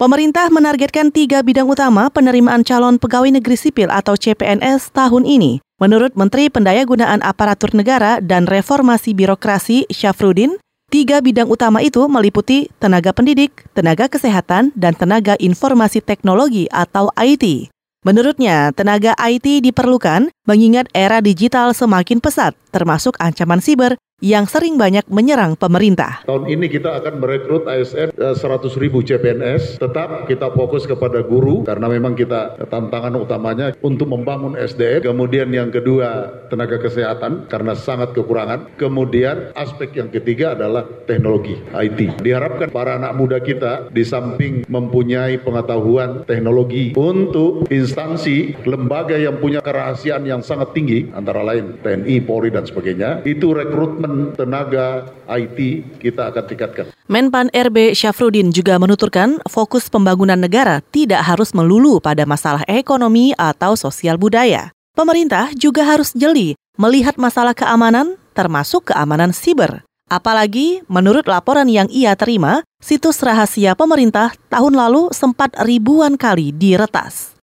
Pemerintah menargetkan tiga bidang utama penerimaan calon pegawai negeri sipil atau CPNS tahun ini. Menurut Menteri Pendayagunaan Aparatur Negara dan Reformasi Birokrasi Syafrudin, tiga bidang utama itu meliputi tenaga pendidik, tenaga kesehatan, dan tenaga informasi teknologi atau IT. Menurutnya, tenaga IT diperlukan mengingat era digital semakin pesat, termasuk ancaman siber yang sering banyak menyerang pemerintah. Tahun ini kita akan merekrut ASN 100 eh, ribu CPNS. Tetap kita fokus kepada guru karena memang kita tantangan utamanya untuk membangun SDM. Kemudian yang kedua tenaga kesehatan karena sangat kekurangan. Kemudian aspek yang ketiga adalah teknologi IT. Diharapkan para anak muda kita di samping mempunyai pengetahuan teknologi untuk instansi lembaga yang punya kerahasiaan yang sangat tinggi antara lain TNI, Polri dan sebagainya itu rekrutmen tenaga IT kita akan tingkatkan. Menpan RB Syafrudin juga menuturkan fokus pembangunan negara tidak harus melulu pada masalah ekonomi atau sosial budaya. Pemerintah juga harus jeli melihat masalah keamanan termasuk keamanan siber. Apalagi menurut laporan yang ia terima, situs rahasia pemerintah tahun lalu sempat ribuan kali diretas.